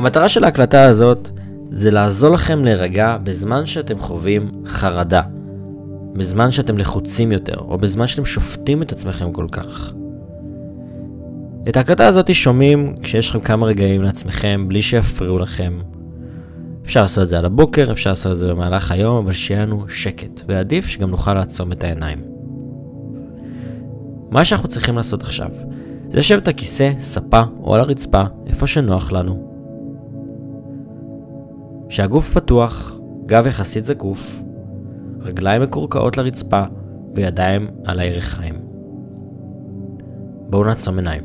המטרה של ההקלטה הזאת זה לעזור לכם להירגע בזמן שאתם חווים חרדה, בזמן שאתם לחוצים יותר, או בזמן שאתם שופטים את עצמכם כל כך. את ההקלטה הזאת שומעים כשיש לכם כמה רגעים לעצמכם, בלי שיפריעו לכם. אפשר לעשות את זה על הבוקר, אפשר לעשות את זה במהלך היום, אבל שיהיה לנו שקט, ועדיף שגם נוכל לעצום את העיניים. מה שאנחנו צריכים לעשות עכשיו, זה לשבת על כיסא, ספה או על הרצפה, איפה שנוח לנו. שהגוף פתוח, גב יחסית זקוף, רגליים מקורקעות לרצפה וידיים על הירכיים. בואו נעצום עיניים.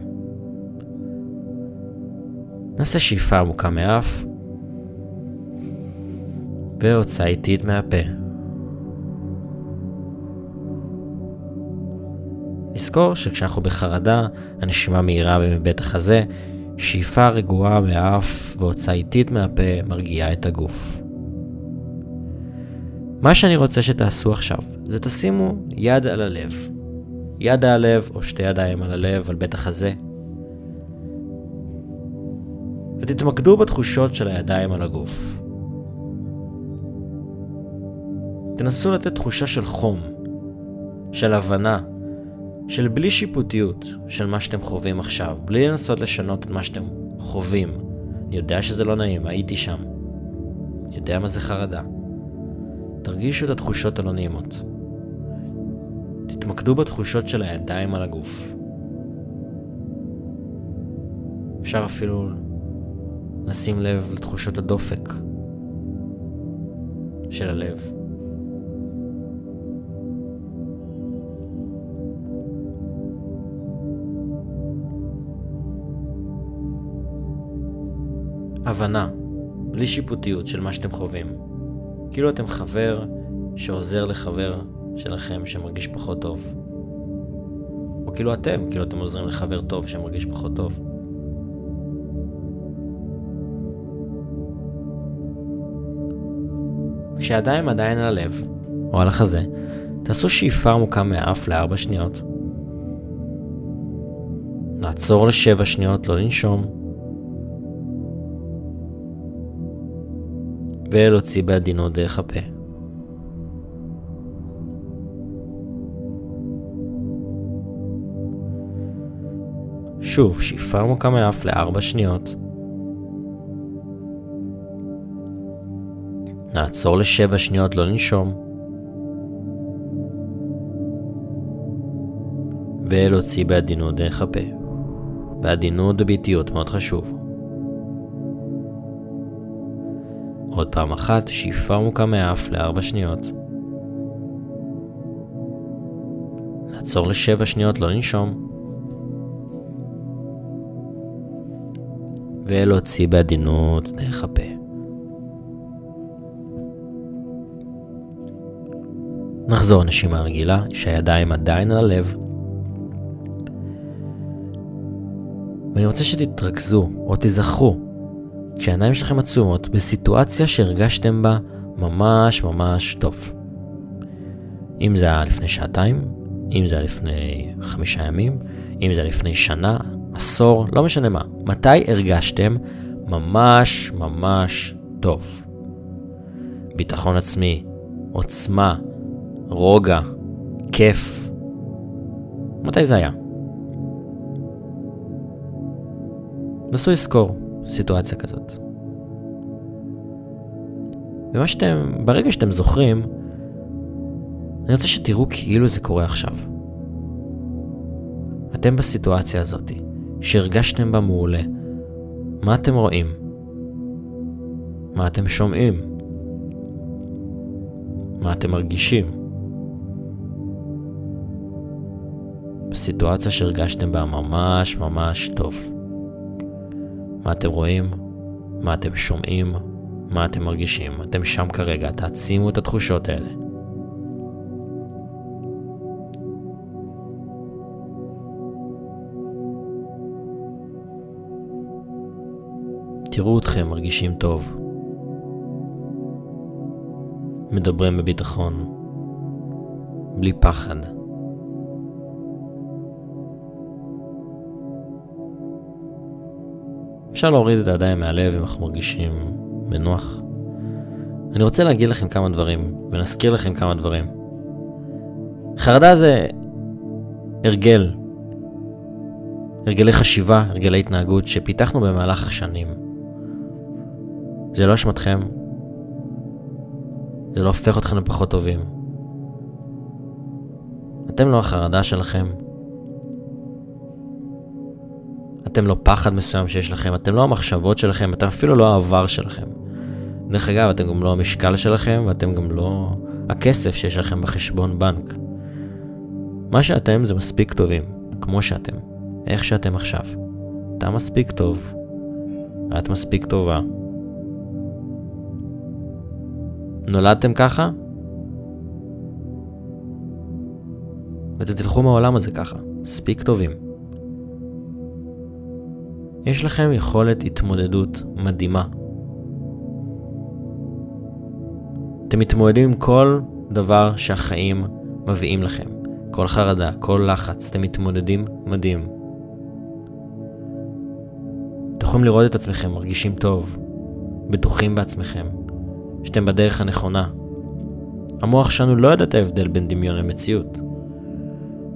נעשה שאיפה עמוקה מאף והוצאה איטית מהפה. נזכור שכשאנחנו בחרדה, הנשימה מהירה מבית החזה, שאיפה רגועה מהאף והוצאה איטית מהפה מרגיעה את הגוף. מה שאני רוצה שתעשו עכשיו, זה תשימו יד על הלב. יד על הלב או שתי ידיים על הלב, על בית החזה. ותתמקדו בתחושות של הידיים על הגוף. תנסו לתת תחושה של חום, של הבנה, של בלי שיפוטיות של מה שאתם חווים עכשיו, בלי לנסות לשנות את מה שאתם חווים. אני יודע שזה לא נעים, הייתי שם. אני יודע מה זה חרדה. תרגישו את התחושות הלא נעימות. תתמקדו בתחושות של הידיים על הגוף. אפשר אפילו לשים לב לתחושות הדופק של הלב. הבנה, בלי שיפוטיות של מה שאתם חווים. כאילו אתם חבר שעוזר לחבר שלכם שמרגיש פחות טוב. או כאילו אתם, כאילו אתם עוזרים לחבר טוב שמרגיש פחות טוב. כשהידיים עדיין על הלב, או על החזה, תעשו שאיפה עמוקה מהאף לארבע שניות. לעצור לשבע שניות, לא לנשום. ולהוציא בעדינות דרך הפה. שוב, שאיפה עמוקה מאף לארבע שניות. נעצור לשבע שניות, לא לנשום. ולהוציא בעדינות דרך הפה. בעדינות ובאיטיות מאוד חשוב. עוד פעם אחת, שאיפה עמוקה מהאף לארבע שניות. נעצור לשבע שניות, לא לנשום. ולהוציא בעדינות דרך הפה. נחזור נשימה רגילה, שהידיים עדיין על הלב. ואני רוצה שתתרכזו, או תיזכרו, כשהעיניים שלכם עצומות בסיטואציה שהרגשתם בה ממש ממש טוב. אם זה היה לפני שעתיים, אם זה היה לפני חמישה ימים, אם זה היה לפני שנה, עשור, לא משנה מה. מתי הרגשתם ממש ממש טוב? ביטחון עצמי, עוצמה, רוגע, כיף. מתי זה היה? נסו לזכור. סיטואציה כזאת. ומה שאתם, ברגע שאתם זוכרים, אני רוצה שתראו כאילו זה קורה עכשיו. אתם בסיטואציה הזאת, שהרגשתם בה מעולה. מה אתם רואים? מה אתם שומעים? מה אתם מרגישים? בסיטואציה שהרגשתם בה ממש ממש טוב. מה אתם רואים, מה אתם שומעים, מה אתם מרגישים. אתם שם כרגע, תעצימו את התחושות האלה. תראו אתכם מרגישים טוב. מדברים בביטחון, בלי פחד. אפשר להוריד את הידיים מהלב אם אנחנו מרגישים בנוח. אני רוצה להגיד לכם כמה דברים, ונזכיר לכם כמה דברים. חרדה זה הרגל, הרגלי חשיבה, הרגלי התנהגות שפיתחנו במהלך השנים. זה לא אשמתכם, זה לא הופך אתכם לפחות טובים. אתם לא החרדה שלכם, אתם לא פחד מסוים שיש לכם, אתם לא המחשבות שלכם, אתם אפילו לא העבר שלכם. דרך אגב, אתם גם לא המשקל שלכם, ואתם גם לא הכסף שיש לכם בחשבון בנק. מה שאתם זה מספיק טובים, כמו שאתם, איך שאתם עכשיו. אתה מספיק טוב, את מספיק טובה. נולדתם ככה? ואתם תלכו מהעולם הזה ככה, מספיק טובים. יש לכם יכולת התמודדות מדהימה. אתם מתמודדים עם כל דבר שהחיים מביאים לכם. כל חרדה, כל לחץ, אתם מתמודדים מדהים. אתם יכולים לראות את עצמכם מרגישים טוב, בטוחים בעצמכם, שאתם בדרך הנכונה. המוח שלנו לא יודע את ההבדל בין דמיון למציאות.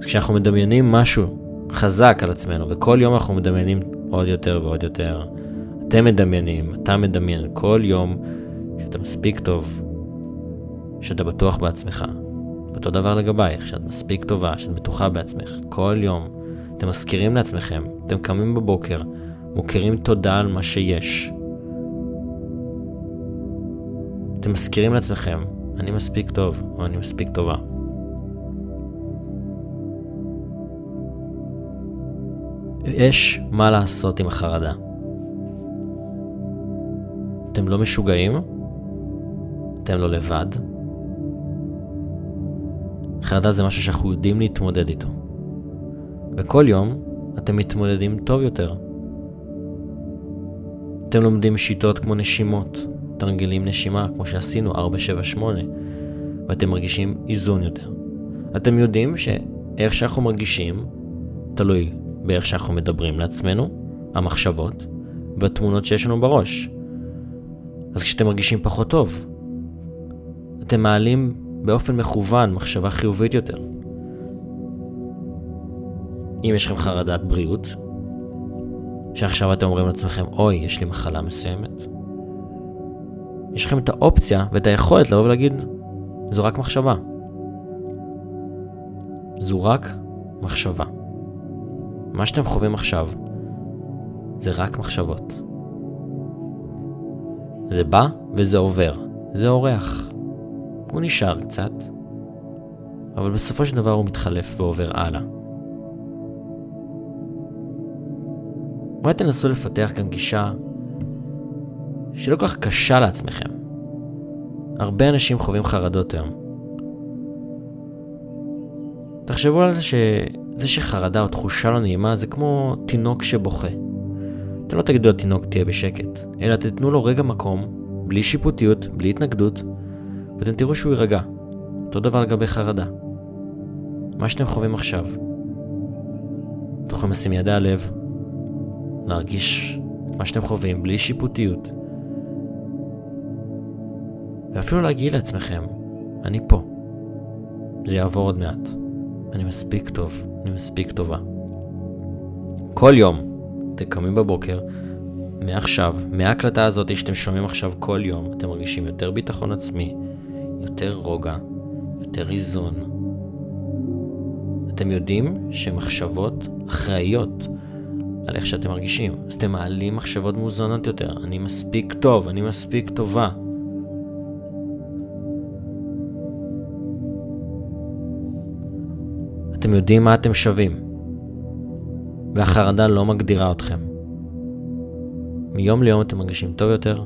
כשאנחנו מדמיינים משהו חזק על עצמנו, וכל יום אנחנו מדמיינים עוד יותר ועוד יותר. אתם מדמיינים, אתה מדמיין כל יום שאתה מספיק טוב, שאתה בטוח בעצמך. אותו דבר לגבייך, שאת מספיק טובה, שאת בטוחה בעצמך. כל יום אתם מזכירים לעצמכם, אתם קמים בבוקר, מוכירים תודה על מה שיש. אתם מזכירים לעצמכם, אני מספיק טוב, או אני מספיק טובה. יש מה לעשות עם החרדה. אתם לא משוגעים, אתם לא לבד. חרדה זה משהו שאנחנו יודעים להתמודד איתו. וכל יום אתם מתמודדים טוב יותר. אתם לומדים שיטות כמו נשימות, תרגילים נשימה, כמו שעשינו 478, ואתם מרגישים איזון יותר. אתם יודעים שאיך שאנחנו מרגישים, תלוי באיך שאנחנו מדברים לעצמנו, המחשבות, והתמונות שיש לנו בראש. אז כשאתם מרגישים פחות טוב, אתם מעלים באופן מכוון מחשבה חיובית יותר. אם יש לכם חרדת בריאות, שעכשיו אתם אומרים לעצמכם, אוי, יש לי מחלה מסוימת, יש לכם את האופציה ואת היכולת לבוא ולהגיד, זו רק מחשבה. זו רק מחשבה. מה שאתם חווים עכשיו זה רק מחשבות. זה בא וזה עובר, זה אורח. הוא נשאר קצת, אבל בסופו של דבר הוא מתחלף ועובר הלאה. אולי תנסו לפתח גם גישה שלא כל כך קשה לעצמכם. הרבה אנשים חווים חרדות היום. תחשבו על זה שזה שחרדה או תחושה לא נעימה זה כמו תינוק שבוכה. אתם לא תגידו לתינוק תהיה בשקט, אלא תתנו לו רגע מקום, בלי שיפוטיות, בלי התנגדות, ואתם תראו שהוא יירגע. אותו דבר לגבי חרדה. מה שאתם חווים עכשיו, אתם יכולים לשים יד על הלב, להרגיש מה שאתם חווים בלי שיפוטיות, ואפילו להגיד לעצמכם, אני פה. זה יעבור עוד מעט. אני מספיק טוב, אני מספיק טובה. כל יום, אתם קמים בבוקר, מעכשיו, מההקלטה הזאת שאתם שומעים עכשיו כל יום, אתם מרגישים יותר ביטחון עצמי, יותר רוגע, יותר איזון. אתם יודעים שמחשבות אחראיות על איך שאתם מרגישים. אז אתם מעלים מחשבות מאוזנות יותר. אני מספיק טוב, אני מספיק טובה. אתם יודעים מה אתם שווים, והחרדה לא מגדירה אתכם. מיום ליום אתם מרגישים טוב יותר,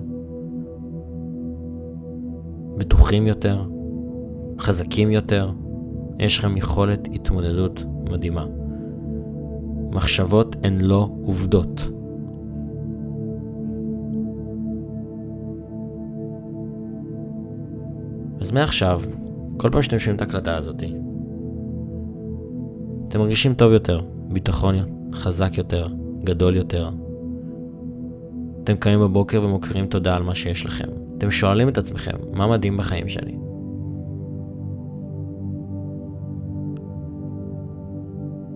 בטוחים יותר, חזקים יותר, יש לכם יכולת התמודדות מדהימה. מחשבות הן לא עובדות. אז מעכשיו, כל פעם שאתם שומעים את ההקלטה הזאתי, אתם מרגישים טוב יותר, ביטחון חזק יותר, גדול יותר. אתם קמים בבוקר ומוכרים תודה על מה שיש לכם. אתם שואלים את עצמכם, מה מדהים בחיים שלי?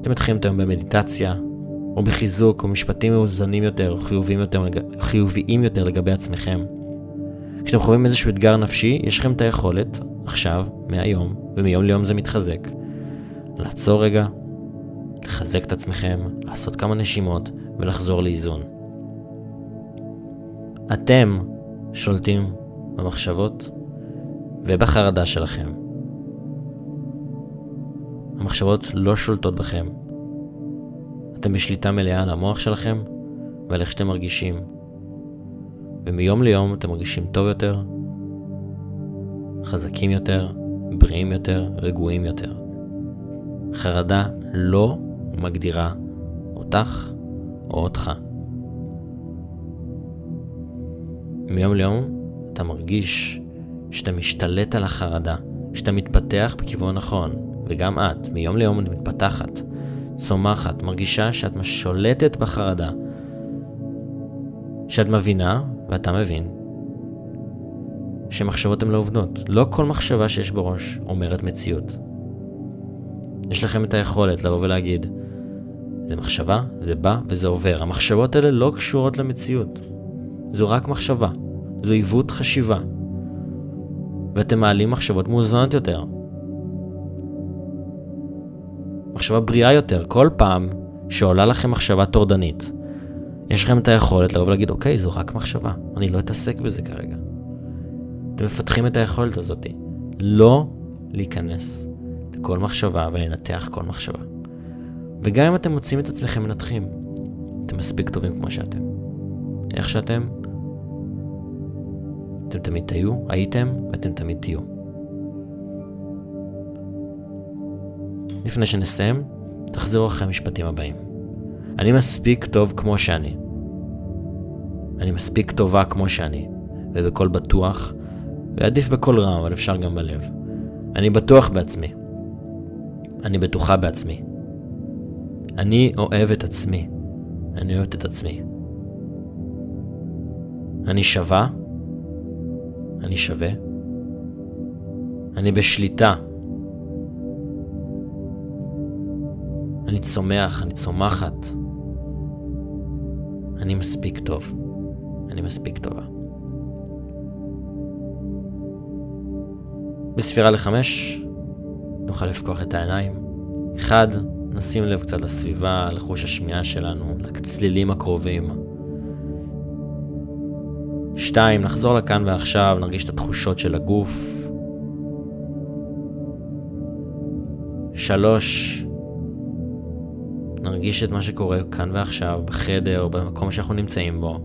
אתם מתחילים היום במדיטציה, או בחיזוק, או משפטים מאוזנים יותר, או חיוביים יותר, חיוביים יותר לגבי עצמכם. כשאתם חווים איזשהו אתגר נפשי, יש לכם את היכולת, עכשיו, מהיום, ומיום ליום זה מתחזק, לעצור רגע, לחזק את עצמכם, לעשות כמה נשימות ולחזור לאיזון. אתם שולטים במחשבות ובחרדה שלכם. המחשבות לא שולטות בכם. אתם בשליטה מלאה על המוח שלכם ועל איך שאתם מרגישים. ומיום ליום אתם מרגישים טוב יותר, חזקים יותר, בריאים יותר, רגועים יותר. חרדה לא מגדירה אותך או אותך. מיום ליום אתה מרגיש שאתה משתלט על החרדה, שאתה מתפתח בכיוון נכון, וגם את, מיום ליום את מתפתחת, צומחת, מרגישה שאת שולטת בחרדה, שאת מבינה, ואתה מבין, שמחשבות הן לא עובדות. לא כל מחשבה שיש בראש אומרת מציאות. יש לכם את היכולת לבוא ולהגיד, זה מחשבה, זה בא וזה עובר. המחשבות האלה לא קשורות למציאות. זו רק מחשבה. זו עיוות חשיבה. ואתם מעלים מחשבות מאוזנות יותר. מחשבה בריאה יותר. כל פעם שעולה לכם מחשבה טורדנית, יש לכם את היכולת לבוא ולהגיד, אוקיי, זו רק מחשבה, אני לא אתעסק בזה כרגע. אתם מפתחים את היכולת הזאת. לא להיכנס לכל מחשבה ולנתח כל מחשבה. וגם אם אתם מוצאים את עצמכם מנתחים, אתם מספיק טובים כמו שאתם. איך שאתם, אתם תמיד תהיו, הייתם ואתם תמיד תהיו. לפני שנסיים, תחזרו אחרי המשפטים הבאים. אני מספיק טוב כמו שאני. אני מספיק טובה כמו שאני, ובקול בטוח, ועדיף בקול רם, אבל אפשר גם בלב. אני בטוח בעצמי. אני בטוחה בעצמי. אני אוהב את עצמי. אני אוהבת את עצמי. אני שווה. אני שווה. אני בשליטה. אני צומח, אני צומחת. אני מספיק טוב. אני מספיק טובה. בספירה לחמש נוכל לפקוח את העיניים. אחד, נשים לב קצת לסביבה, לחוש השמיעה שלנו, לצלילים הקרובים. שתיים, נחזור לכאן ועכשיו, נרגיש את התחושות של הגוף. שלוש, נרגיש את מה שקורה כאן ועכשיו, בחדר, במקום שאנחנו נמצאים בו.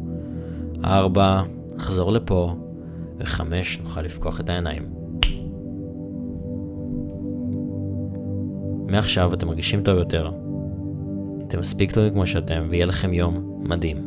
ארבע, נחזור לפה. וחמש, נוכל לפקוח את העיניים. מעכשיו אתם מרגישים טוב יותר. אתם מספיק טובים כמו שאתם, ויהיה לכם יום מדהים.